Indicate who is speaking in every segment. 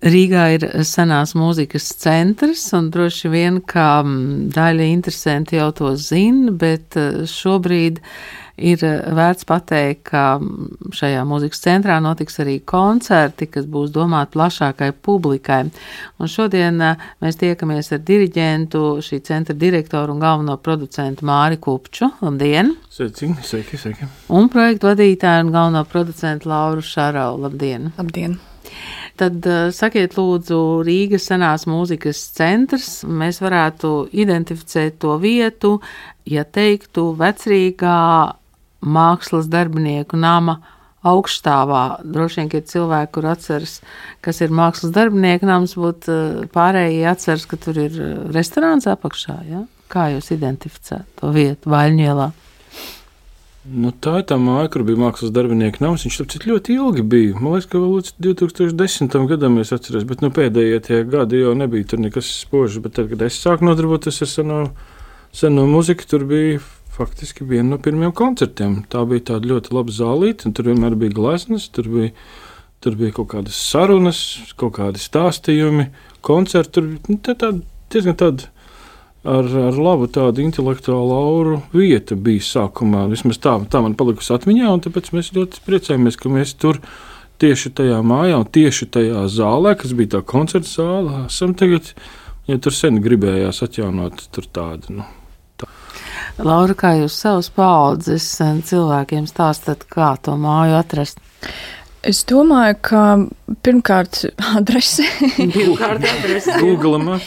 Speaker 1: Rīgā ir senās mūzikas centrs, un droši vien, kā daļa interesanti jau to zina, bet šobrīd ir vērts pateikt, ka šajā mūzikas centrā notiks arī koncerti, kas būs domāti plašākai publikai. Un šodien mēs tiekamies ar diriģentu, šī centra direktoru un galveno producentu Māri Kupču. Labdien!
Speaker 2: Sveiki, sveiki, sveiki!
Speaker 1: Un projektu vadītāju un galveno producentu Lauru Šarau. Labdien!
Speaker 3: Labdien!
Speaker 1: Tad sakiet, lūdzu, Rīgas senās mūzikas centrs. Mēs varētu identificēt to vietu, ja teiktu, vecrīgā mākslas darbinieku nama augststāvā. Droši vien, ka ir cilvēki, kur atceras, kas ir mākslas darbinieku nams, būtu pārējie atceras, ka tur ir restorāns apakšā. Ja? Kā jūs identificētu to vietu Vaļņielā?
Speaker 2: Nu, tā ir tā māja, kur bija mākslas darbinieka nams. Viņš tam ļoti ilgi bija. Man liekas, ka vēl līdz 2010. gadam es atceros, bet nu, pēdējie tie gadi jau nebija tur nekas spožs. Bet tad, kad es sāku nodarboties ar seno, seno muziku, tur bija faktiski viena no pirmajiem koncertiem. Tā bija tāda ļoti laba zālīte, un tur vienmēr bija gleznas, tur bija, tur bija kaut kādas sarunas, kaut kādi stāstījumi, koncerti. Tur nu, tā, tā, diezgan tāda ar, ar labu tādu intelektuālu auru vieta bija sākumā. Vismaz tā, tā man palikusi atmiņā, un tāpēc mēs ļoti priecājamies, ka mēs tur tieši tajā mājā un tieši tajā zālē, kas bija tā koncerta zāle, esam tagad, ja tur sen gribējās atjaunot tur tādu. Nu, tā.
Speaker 1: Laura, kā jūs savus paudzes cilvēkiem stāstat, kā to māju atrast?
Speaker 3: Es domāju, ka pirmkārt adrese.
Speaker 1: Pirmkārt adrese.
Speaker 2: Google.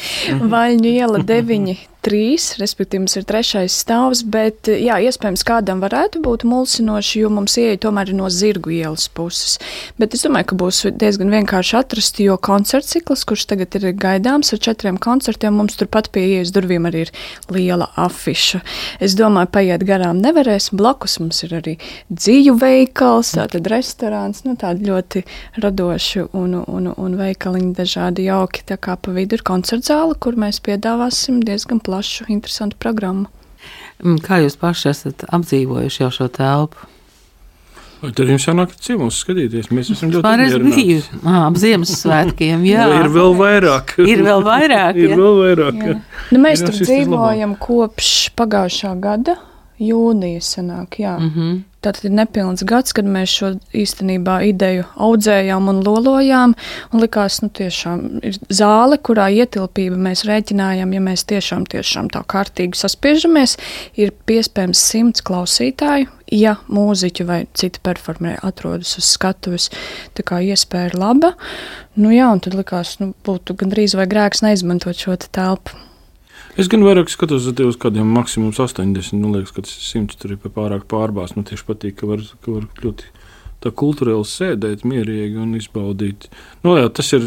Speaker 3: Vaļņu iela 9 trīs, respektīvi mums ir trešais stāvs, bet jā, iespējams kādam varētu būt mulsinoši, jo mums ieeja tomēr no zirgu ielas puses. Bet es domāju, ka būs diezgan vienkārši atrast, jo koncerts cikls, kurš tagad ir gaidāms ar četriem koncertiem, mums turpat pie ieejas durvīm arī ir liela afiša. Es domāju, paiet garām nevarēs, blakus mums ir arī dzīju veikals, tātad restorāns, nu tādi ļoti radoši un, un, un veikaliņi dažādi jauki, tā kā pa vidu ir koncertzāle, kur mēs piedāvāsim diezgan plaši plašu, interesantu programmu.
Speaker 1: Mm, kā jūs paši esat apdzīvojuši jau šo telpu?
Speaker 2: Tad jums jānāk ciemos skatīties. Mēs esam ļoti
Speaker 1: apmierināti. Ap Ziemassvētkiem, jā.
Speaker 2: jā. Ir vēl vairāk.
Speaker 1: ir vēl vairāk.
Speaker 2: ir vēl vairāk. Jā.
Speaker 3: Nu, mēs jā, tur dzīvojam kopš pagājušā gada jūnija sanāk, jā. Mm -hmm. Tātad ir nepilns gads, kad mēs šo īstenībā ideju audzējām un lolojām, un likās, nu tiešām ir zāle, kurā ietilpība mēs rēķinājām, ja mēs tiešām, tiešām tā kārtīgi saspiežamies, ir piespējams simts klausītāju, ja mūziķi vai citi performeri atrodas uz skatuves, tā kā iespēja ir laba. Nu jā, un tad likās, nu būtu gandrīz vai grēks neizmantot šo telpu.
Speaker 2: Es gan vairāk skatos uz kādiem maksimums 80. Man liekas, ka tas 100 tur ir pārāk pārbāzts. Man tieši patīk, ka var, ka var ļoti tā kultūrāli sēdēt mierīgi un izbaudīt. Nu, jā, tas ir.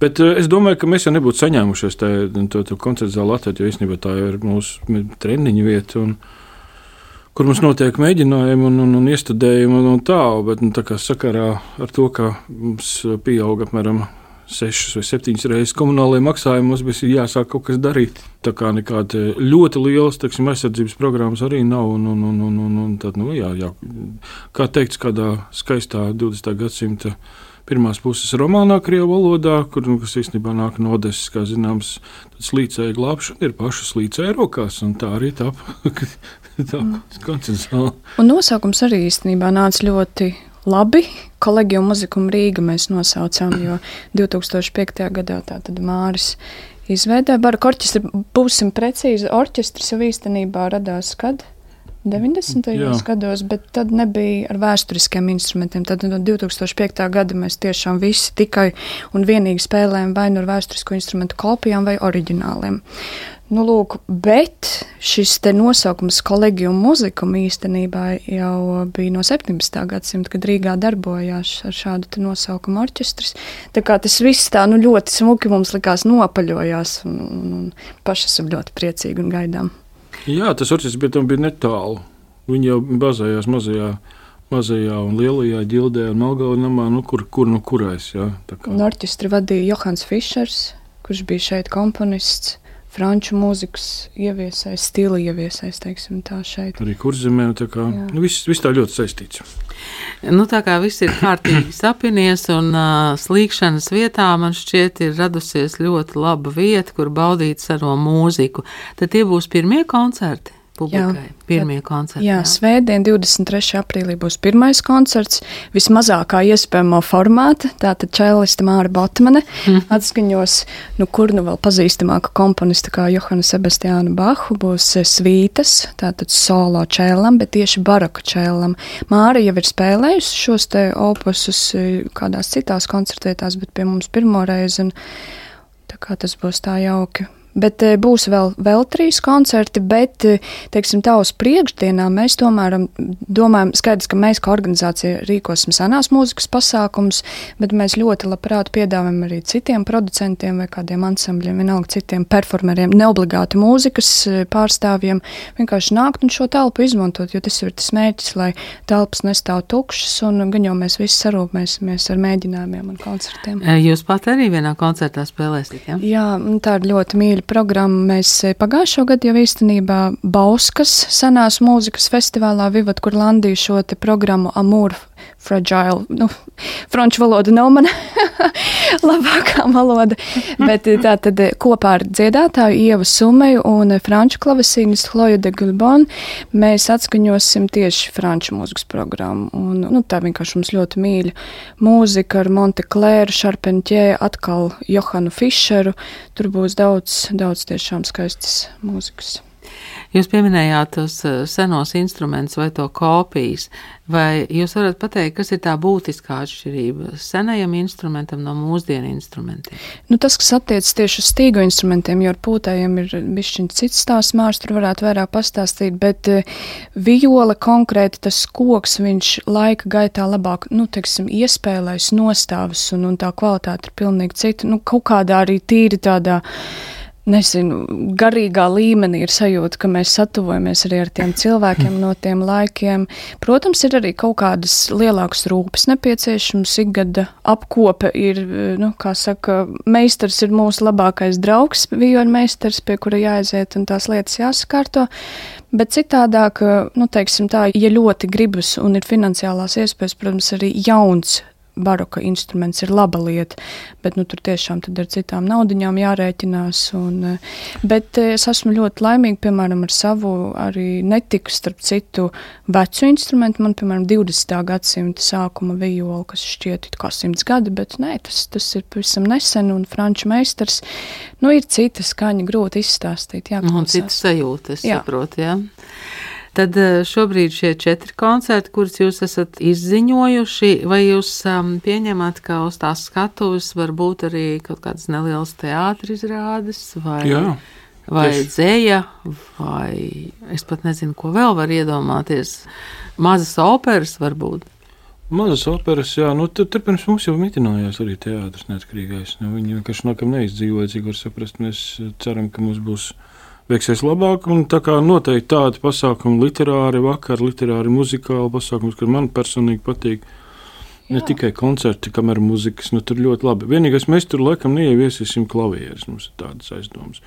Speaker 2: Bet eh, es domāju, ka mēs jau nebūtu saņēmušies tā, to, to koncertu zāli atvērt, jo īstenībā tā ir mūsu treniņa vieta. Un, kur mums notiek mēģinājumi un, un, un iestudējumi un tā, bet nu, tā kā sakarā ar to, ka mums pieauga apmēram sešas vai septiņas reizes komunālajiem maksājumiem mums bija jāsāk kaut kas darīt. Tā kā nekāda ļoti liela teiksim, aizsardzības programmas arī nav. Un, un, un, un, un, un tad, nu, jā, jā, kā teikts, kādā skaistā 20. gadsimta pirmās puses romānā, krievu valodā, kur nu, īstenībā nāk no Odesas, kā zināms, slīcēja glābšana ir paša slīcēja rokās, un tā arī tā. tā mm.
Speaker 3: Un nosaukums arī īstenībā nāca ļoti labi. Kolegiju muziku Rīga mēs nosaucām, jo 2005. gadā tātad Māris izveidēja baroku orķestri. Būsim precīzi, orķestris jau īstenībā radās kad? 90. Jā. gados, bet tad nebija ar vēsturiskiem instrumentiem. Tad no 2005. gada mēs tiešām visi tikai un vienīgi spēlējam vai nu ar vēsturisko instrumentu kopijām vai oriģināliem. Nu, lūk, bet šis nosaukums kolēģiju mūzikam īstenībā jau bija no 17. gadsimta, kad Rīgā darbojās ar šādu nosaukumu orķestris. Tā kā tas viss tā nu, ļoti smuki mums likās nopaļojās, un, un, un paši esam ļoti priecīgi un gaidām.
Speaker 2: Jā, tas orķestris bija, bija netālu. Viņi jau bazējās mazajā, mazajā un lielajā ģildē un Melngalnamā, nu, kur, kur nu kurais. Jā,
Speaker 3: un orķestri vadīja Johans Fišers, kurš bija šeit komponists. Franču mūzikas ieviesais, stila ieviesais, teiksim, tā šeit.
Speaker 2: Arī kurzemē, tā kā Jā. nu, viss, viss tā ļoti saistīts.
Speaker 1: Nu, tā kā viss ir kārtīgi sapinies un uh, slīkšanas vietā, man šķiet, ir radusies ļoti laba vieta, kur baudīt saro mūziku. Tad tie būs pirmie koncerti publikai. Jā, pirmie koncerti.
Speaker 3: Jā, jā. svētdien, 23. aprīlī būs pirmais koncerts, vismazākā iespējamo formāta. Tātad čēliste Māra Botmane mm. atskaņos, nu, kur nu vēl pazīstamāka komponista kā Johana Sebastiāna Bahu būs eh, svītas, tātad solo čēlam, bet tieši baroka čēlam. Māra jau ir spēlējusi šos te opusus eh, kādās citās koncertētās, bet pie mums pirmo reizi, un tā kā tas būs tā jauki. Bet eh, būs vēl, vēl trīs koncerti, bet, eh, teiksim, tā uz priekšdienā mēs tomēr domājam, skaidrs, ka mēs kā organizācija rīkosim senās mūzikas pasākums, bet mēs ļoti labprāt piedāvājam arī citiem producentiem vai kādiem ansambļiem, vienalga citiem performeriem, neobligāti mūzikas eh, pārstāvjiem, vienkārši nākt un šo telpu izmantot, jo tas ir tas mērķis, lai telpas nestāv tukšas un gan jau mēs visi sarūpēsimies ar mēģinājumiem un koncertiem.
Speaker 1: Jūs pat arī vienā koncertā spēlēsiet, ja?
Speaker 3: Jā, tā ir ļoti mīļa programmu mēs e, pagājušo gadu jau īstenībā Bauskas senās mūzikas festivālā Vivat Kurlandī šo programmu Amūru fragile. Nu, franču valoda nav mana labākā valoda, bet tā tad kopā ar dziedātāju Ievu Sumeju un franču klavesīnis Chloju de Gulbon mēs atskaņosim tieši franču mūzikas programmu. Un, nu, tā vienkārši mums ļoti mīļa mūzika ar Monte Claire, Šarpenķē, atkal Johanu Fischeru. Tur būs daudz, daudz tiešām skaistas mūzikas.
Speaker 1: Jūs pieminējāt tos eh, senos instrumentus vai to kopijas, vai jūs varat pateikt, kas ir tā būtiskā atšķirība senajam instrumentam no mūsdienu instrumentiem?
Speaker 3: Nu, tas, kas attiecas tieši uz stīgu instrumentiem, jo ar pūtējiem ir bišķiņ cits stāsts, mārs tur varētu vairāk pastāstīt, bet uh, viola konkrēti tas koks, viņš laika gaitā labāk, nu, teiksim, iespēlēs nostāvis un, un tā kvalitāte ir pilnīgi cita, nu, kaut kādā arī tīri tādā nezinu, garīgā līmenī ir sajūta, ka mēs satuvojamies arī ar tiem cilvēkiem no tiem laikiem. Protams, ir arī kaut kādas lielākas rūpes nepieciešams. Ikgada apkope ir, nu, kā saka, meistars ir mūsu labākais draugs, vioļu meistars, pie kura jāaiziet un tās lietas jāsakārto. Bet citādāk, nu, teiksim tā, ja ļoti gribas un ir finansiālās iespējas, protams, arī jauns baroka instruments ir laba lieta, bet nu, tur tiešām ar citām naudiņām jārēķinās. Un, eh, bet eh, es esmu ļoti laimīga, piemēram, ar savu arī netiku starp citu vecu instrumentu. Man, piemēram, 20. gadsimta sākuma viola, kas šķiet kā simts gadi, bet nē, tas, tas ir pavisam nesen un franču meistars. Nu, ir cita skaņa, grūti izstāstīt. Jā,
Speaker 1: un citas sajūtas, saprot, jā. Tad eh, šobrīd šie četri koncerti, kurus jūs esat izziņojuši, vai jūs um, pieņemat, ka uz tās skatuves var būt arī kaut kādas nelielas teātris izrādes vai,
Speaker 2: Jā,
Speaker 1: vai dzēja, vai es pat nezinu, ko vēl var iedomāties. Mazas operas varbūt.
Speaker 2: Mazas operas, jā, nu, tur, tur pirms mums jau mitinājās arī teātris neatkarīgais. Nu, viņi vienkārši nākam neizdzīvoja, cik var saprast. Mēs ceram, ka mums būs veiksies labāk. Un tā kā noteikti tādi pasākumi, literāri, vakar, literāri, muzikāli pasākumi, kas man personīgi patīk. Ne Jā. tikai koncerti, kamēr mūzikas, nu tur ļoti labi. Vienīgais, mēs tur laikam neieviesīsim klavierus, mums ir tādas aizdomas.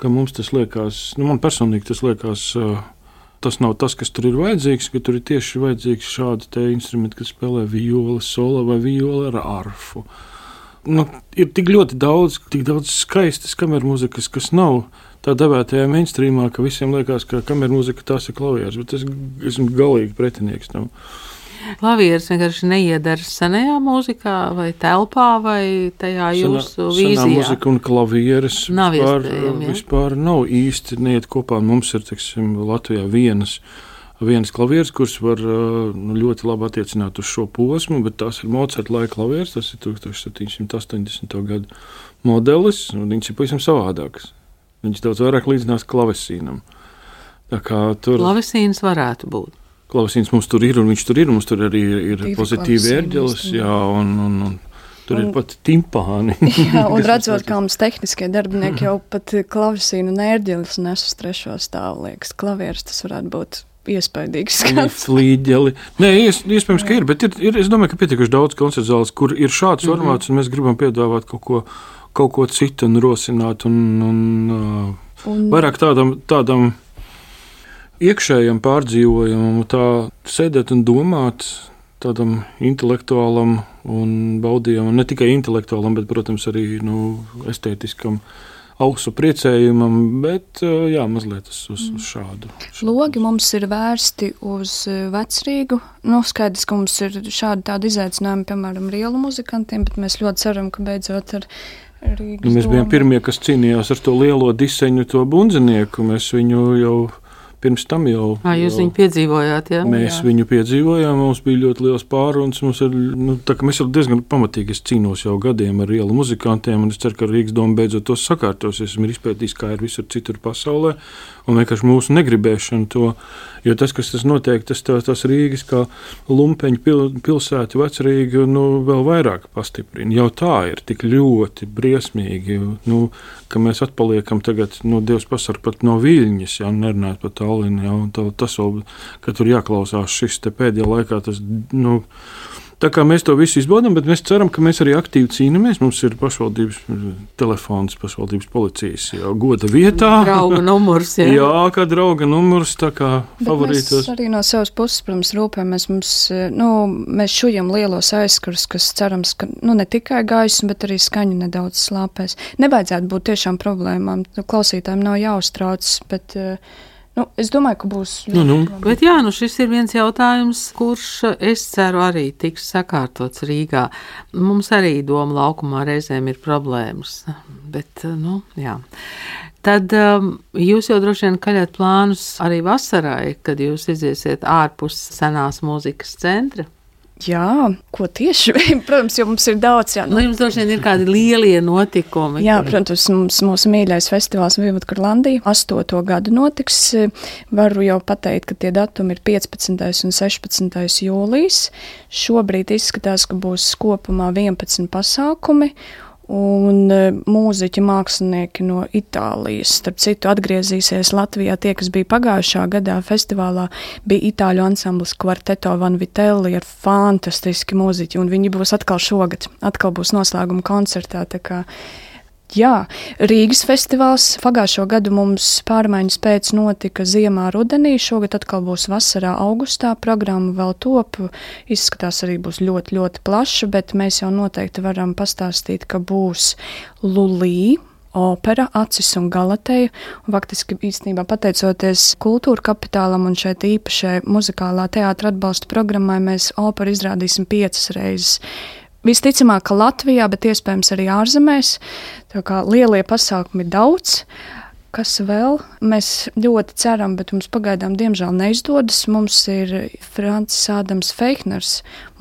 Speaker 2: Ka mums tas liekas, nu man personīgi tas liekas, tas nav tas, kas tur ir vajadzīgs, ka tur ir tieši vajadzīgs šādi instrumenti, kas spēlē viola, solo vai viola ar arfu. Nu, ir tik ļoti daudz, tik daudz skaistas kameras mūzikas, kas nav tā devētajā mainstreamā, ka visiem liekas, ka kameras mūzika tas ir klavieris, bet es esmu galīgi pretinieks tam.
Speaker 1: Klavieris vienkārši neiedara senajā mūzikā, vai telpā, vai tajā jūsu vīzijā. Tā
Speaker 2: mūzika un klavieris nav vispār, ja? vispār nav īsti neiet kopā. Mums ir, teiksim, Latvijā vienas. Viens klavieris, kurš var nu, ļoti labi attiecināt uz šo posmu, bet tas ir Mocarta laika klavieris. Tas ir 1780. gada modelis, un viņš ir pavisam savādāks. Viņš daudz vairāk līdzinās klavesīnam.
Speaker 1: Tur klavesīns varētu būt.
Speaker 2: Klavesīns mums tur ir, un viņš tur ir. Mums tur arī ir, ir pozitīvi ērģelis, jā, un, un, un tur un, ir pat timpāni.
Speaker 3: jā, un redzot, kā mums tehniskie darbinieki jau pat klavesīnu un ērģelis nes uz trešo stāvu, liekas, klavieris tas varētu būt iespaidīgs skats.
Speaker 2: Flīģeli. Nē, ies, iespējams, ka ir, bet ir, ir, es domāju, ka pietiekuši daudz koncertu zāles, kur ir šāds mm -hmm. formāts, un mēs gribam piedāvāt kaut ko, kaut ko citu un rosināt, un, un, uh, un vairāk tādam, tādam iekšējam pārdzīvojumam, tā sēdēt un domāt, tādam intelektuālam un baudījumam, ne tikai intelektuālam, bet, protams, arī nu, estētiskam ausu priecējumam, bet jā, mazliet uz, uz, uz šādu,
Speaker 3: šādu. Logi mums ir vērsti uz vecrīgu. Nu, skaidrs, ka mums ir šādi tādi izaicinājumi, piemēram, rielu muzikantiem, bet mēs ļoti ceram, ka beidzot ar Rīgas
Speaker 2: nu, mēs bijām
Speaker 3: domu.
Speaker 2: pirmie, kas cīnījās ar to lielo diseņu, to bundzinieku. Mēs viņu jau pirms tam jau.
Speaker 1: À, jūs
Speaker 2: jau,
Speaker 1: viņu piedzīvojāt, jā?
Speaker 2: Mēs jā. viņu piedzīvojām, mums bija ļoti liels pārunas. Ir, nu, mēs jau diezgan pamatīgi cīnos jau gadiem ar ielu muzikantiem, un es ceru, ka Rīgas doma beidzot tos sakārtos. Esmu izpētījis, kā ir visur citur pasaulē, un vienkārši mūsu negribēšana to Jo tas, kas tas notiek, tas, tas, tas Rīgas kā lumpeņu pil, pilsēta, vecrīga, nu, vēl vairāk pastiprina. Jau tā ir tik ļoti briesmīgi, nu, ka mēs atpaliekam tagad, nu, Dievs pasarg pat no Viļņas, ja nerunājot par Tallinu, ja, un tā, tas vēl, ka tur jāklausās šis te pēdējā laikā, tas, nu, Tā kā mēs to visu izbaudām, bet mēs ceram, ka mēs arī aktīvi cīnāmies. Mums ir pašvaldības telefons, pašvaldības policijas jau goda vietā.
Speaker 1: Drauga numurs, jā.
Speaker 2: jā, kā drauga numurs, tā kā favorītos.
Speaker 3: Mēs arī no savas puses, protams, rūpējamies. Mums, nu, mēs šujam lielos aizskarus, kas cerams, ka nu, ne tikai gaisa, bet arī skaņa nedaudz slāpēs. Nevajadzētu būt tiešām problēmām. Klausītājiem nav jāuztrauc, bet uh, Nu, es domāju, ka būs.
Speaker 2: Nu, nu.
Speaker 1: Bet jā, nu šis ir viens jautājums, kurš, es ceru, arī tiks sakārtots Rīgā. Mums arī doma laukumā reizēm ir problēmas. Bet, nu, jā. Tad um, jūs jau droši vien kaļat plānus arī vasarai, kad jūs iziesiet ārpus senās mūzikas centra.
Speaker 3: Jā, ko tieši? protams, jo mums ir daudz. Jā,
Speaker 1: nu, jums droši vien ir kādi lielie notikumi.
Speaker 3: Jā, protams, mums, mūsu mīļais festivāls Vivutkurlandija astoto gadu notiks. Varu jau pateikt, ka tie datumi ir 15. un 16. jūlijas. Šobrīd izskatās, ka būs kopumā 11 pasākumi un e, mūziķi, mākslinieki no Itālijas. Starp citu, atgriezīsies Latvijā tie, kas bija pagājušā gadā festivālā, bija itāļu ansamblis Quarteto Van Vitelli ar fantastiski mūziķi, un viņi būs atkal šogad, atkal būs noslēguma koncertā. Jā, Rīgas festivāls pagājušo gadu mums pārmaiņas pēc notika ziemā, rudenī. Šogad atkal būs vasarā, augustā. Programma vēl top. Izskatās, arī būs ļoti, ļoti plaša, bet mēs jau noteikti varam pastāstīt, ka būs Lulī. Opera, Acis un Galateja. Un faktiski īstenībā pateicoties kultūra kapitālam un šeit īpašai muzikālā teātra atbalsta programmai, mēs operu izrādīsim piecas reizes Visticamāk, ka Latvijā, bet iespējams arī ārzemēs. Tā kā lielie pasākumi ir daudz. Kas vēl? Mēs ļoti ceram, bet mums pagaidām, diemžēl, neizdodas. Mums ir Francis Ādams Feikners,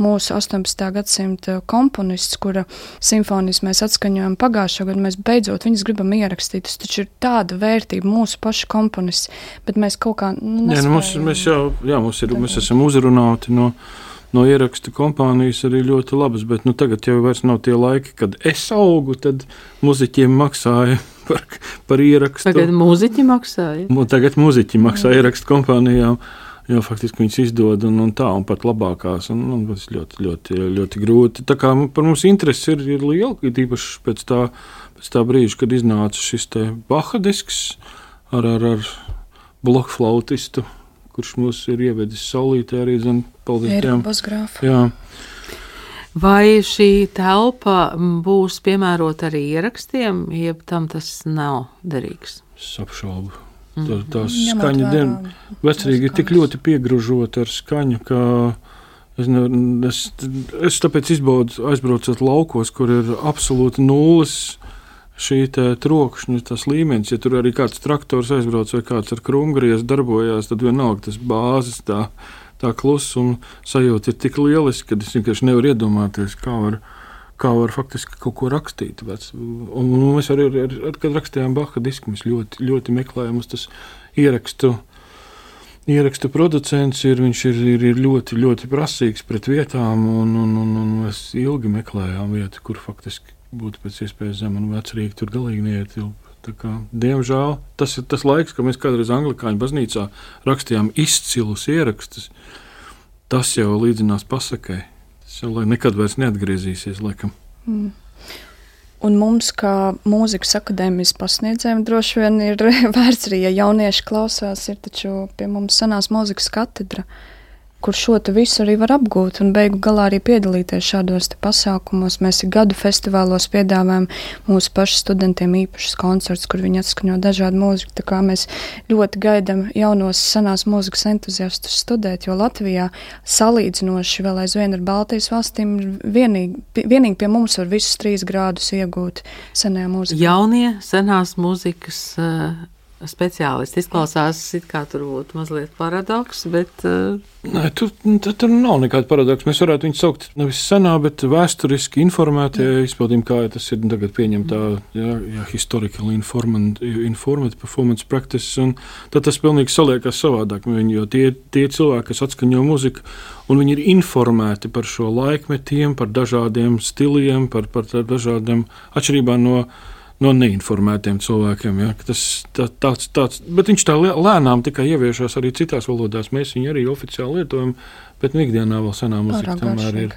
Speaker 3: mūsu 18. gadsimta komponists, kura simfonijas mēs atskaņojam pagājušā gada. Mēs beidzot viņas gribam ierakstīt. Tas taču ir tāda vērtība, mūsu paša komponists, bet mēs kaut kā.
Speaker 2: Nu, Nē, nu, mums, mēs jau, jā, mums ir, mēs esam uzrunāti no. Nu no ierakstu kompānijas arī ļoti labas, bet nu, tagad jau nav tie laiki, kad es augu, tad muzeķiem maksāja par, par ierakstu.
Speaker 1: Tagad muzeķi maksāja.
Speaker 2: Tagad muzeķi maksā ierakstu kompānijām. Jo faktiski viņas izdod un, un tā, un pat labākās. Un, un tas ļoti, ļoti, ļoti grūti. Tā kā par mums interesi ir, ir liela, īpaši pēc tā, pēc tā brīža, kad iznāca šis Baha disks ar, ar, ar blokflautistu kurš mūs ir ievedis saulītē arī zem paldies Dievam.
Speaker 1: Vai šī telpa būs piemērota arī ierakstiem, jeb tam tas nav derīgs?
Speaker 2: Es apšaubu. Mm. Tā, tā skaņa diena vecrīgi ir tik ļoti piegružota ar skaņu, ka es, ne, es, es tāpēc izbaudu aizbraucot laukos, kur ir absolūti nulles šī trokšņa tas līmenis, ja tur arī kāds traktors aizbrauc vai kāds ar krumgriezu darbojās, tad vienalga tas bāzes tā, tā klusuma sajūta ir tik lieliski, ka es vienkārši nevaru iedomāties, kā var, kā var faktiski kaut ko rakstīt. Vec. Un, un mēs arī, ar, ar, ar, kad rakstījām Baha disku, mēs ļoti, ļoti meklējām uz tas ierakstu. Ierakstu producents ir, ir, ir, ir ļoti, ļoti prasīgs pret vietām, un, un, un, un mēs ilgi meklējām vietu, kur faktiski būtu pēc iespējas zem un vecrīgi tur galīgi neiet. Kā, diemžēl tas ir tas laiks, kad mēs kādreiz Anglikāņu baznīcā rakstījām izcilus ierakstus. Tas jau līdzinās pasakai. Tas jau nekad vairs neatgriezīsies, laikam. Mm.
Speaker 3: Un mums, kā mūzikas akadēmijas pasniedzējiem, droši vien ir vērts arī, ja jaunieši klausās, ir taču pie mums sanās mūzikas katedra. Uh, kur šo visu arī var apgūt un beigu galā arī piedalīties šādos pasākumos. Mēs gadu festivālos piedāvājam mūsu pašu studentiem īpašus koncertus, kur viņi atskaņo dažādu mūziku. Tā kā mēs ļoti gaidām jaunos senās mūzikas entuziastus studēt, jo Latvijā salīdzinoši vēl aizvien ar Baltijas valstīm vienīgi, vienīgi pie mums var visus trīs grādus iegūt senajā mūzikā.
Speaker 1: Jaunie senās mūzikas uh, speciālisti. Izklausās, it kā tur būtu mazliet paradoks, bet. Uh...
Speaker 2: Nē, tur, tur nav nekāda paradoksa. Mēs varētu viņus saukt nevis senā, bet vēsturiski informētie izpaudījumi, kā tas ir tagad pieņemtā jā, jā, historical informant, informant performance practice. Tad tas pilnīgi saliekas savādāk. Viņi, jo tie, tie cilvēki, kas atskaņo muziku, un viņi ir informēti par šo laikmetiem, par dažādiem stiliem, par, par dažādiem atšķirībām no no neinformētiem cilvēkiem. Ja, tas, tā, tāds, tāds, bet viņš tā lēnām tikai ieviešās arī citās valodās. Mēs viņu arī oficiāli lietojam, bet nu, ikdienā vēl senā mūzika tomēr ir.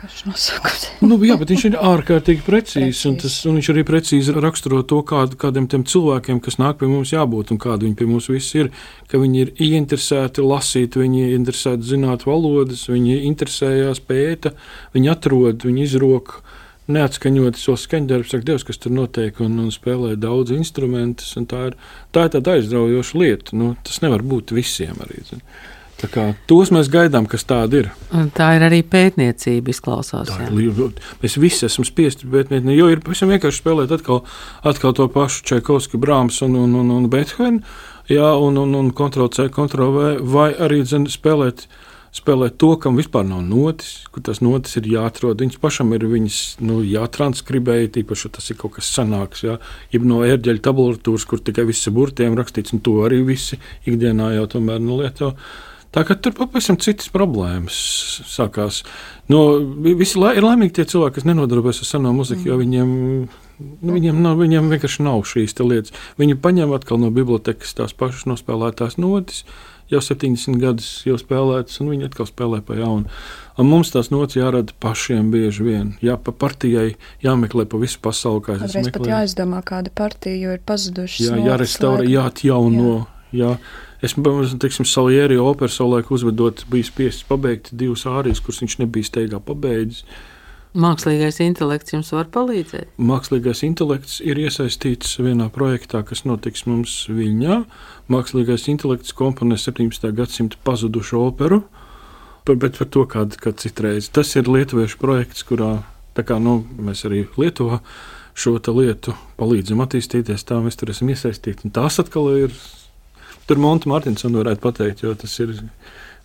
Speaker 2: nu, jā, bet viņš ir ārkārtīgi precīzs, un, tas, un viņš arī precīzi raksturo to, kād, kādiem tiem cilvēkiem, kas nāk pie mums jābūt un kādi viņi pie mums visi ir, ka viņi ir ieinteresēti lasīt, viņi ir interesēti zināt valodas, viņi interesējās pēta, viņi atrod, viņi izroka neatskaņot šo skaņdarbu, saka, Dievs, kas tur notiek, un, un spēlē daudz instrumentus. Tā ir, tā ir tāda aizraujoša lieta. Nu, tas nevar būt visiem arī. Zin. Tā kā, tos mēs gaidām, kas tāda ir.
Speaker 1: Un tā ir arī pētniecība, izklausās.
Speaker 2: Ir, mēs visi esam spiesti pētniecību, jo ir pavisam vienkārši spēlēt atkal, atkal to pašu Čaikovski, Brāms un, un, un, un Beethovenu, jā, un, un, un Ctrl V, vai arī zin, spēlēt uh, spēlēt to, kam vispār nav notis, kur tas notis ir jāatrod. Viņas pašam ir viņas nu, jātranskribē, tīpaši tas ir kaut kas sanāks. Jā. Jeb no ērģeļa tabulatūras, kur tikai viss ir burtiem rakstīts, un to arī visi ikdienā jau tomēr nu, lieto. Tā kā tur pavisam citas problēmas sākās. No, visi la, ir laimīgi tie cilvēki, kas nenodarbojas ar seno muziku, mm. jo viņiem, nu, viņiem, nav, viņiem vienkārši nav šīs lietas. Viņi paņem atkal no bibliotekas tās pašas nospēlētās notis jau 70 gadus jau spēlētas, un viņi atkal spēlē pa jaunu. Un mums tās nots jārada pašiem bieži vien. Jā, pa partijai jāmeklē pa visu pasauli. Kā
Speaker 3: es meklēju. pat jāizdomā, kāda partija, jo ir pazudušas.
Speaker 2: Jā, jārestaurē, jāatjauno. Jā. Jā. Es, teiksim, Salieri operu savulaik uzvedot, biju spiests pabeigt divas ārijas, kuras viņš nebija steigā pabeidzis.
Speaker 1: Mākslīgais intelekts jums var palīdzēt?
Speaker 2: Mākslīgais intelekts ir iesaistīts vienā projektā, kas notiks mums Viļņā. Mākslīgais intelekts komponē 17. gadsimta pazudušu operu, bet par to kādu kā citreiz. Tas ir lietuviešu projekts, kurā kā, nu, mēs arī Lietuvā šo lietu palīdzam attīstīties. Tā mēs tur esam iesaistīti. Un tās atkal ir. Tur Monta Martinsona varētu pateikt, jo tas ir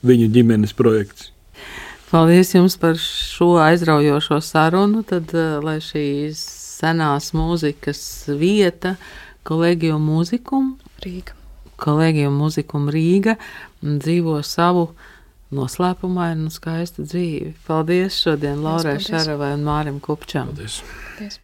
Speaker 2: viņu ģimenes projekts.
Speaker 1: Paldies jums par šo aizraujošo sarunu. Tad, eh, lai šī senās mūzikas vieta, kolēģiju mūzikum Rīga. Kolēģiju mūzikum Rīga dzīvo savu noslēpumainu un skaistu dzīvi. Paldies šodien Laurai Šaravai un Mārim Kupčam.
Speaker 2: Paldies. Paldies.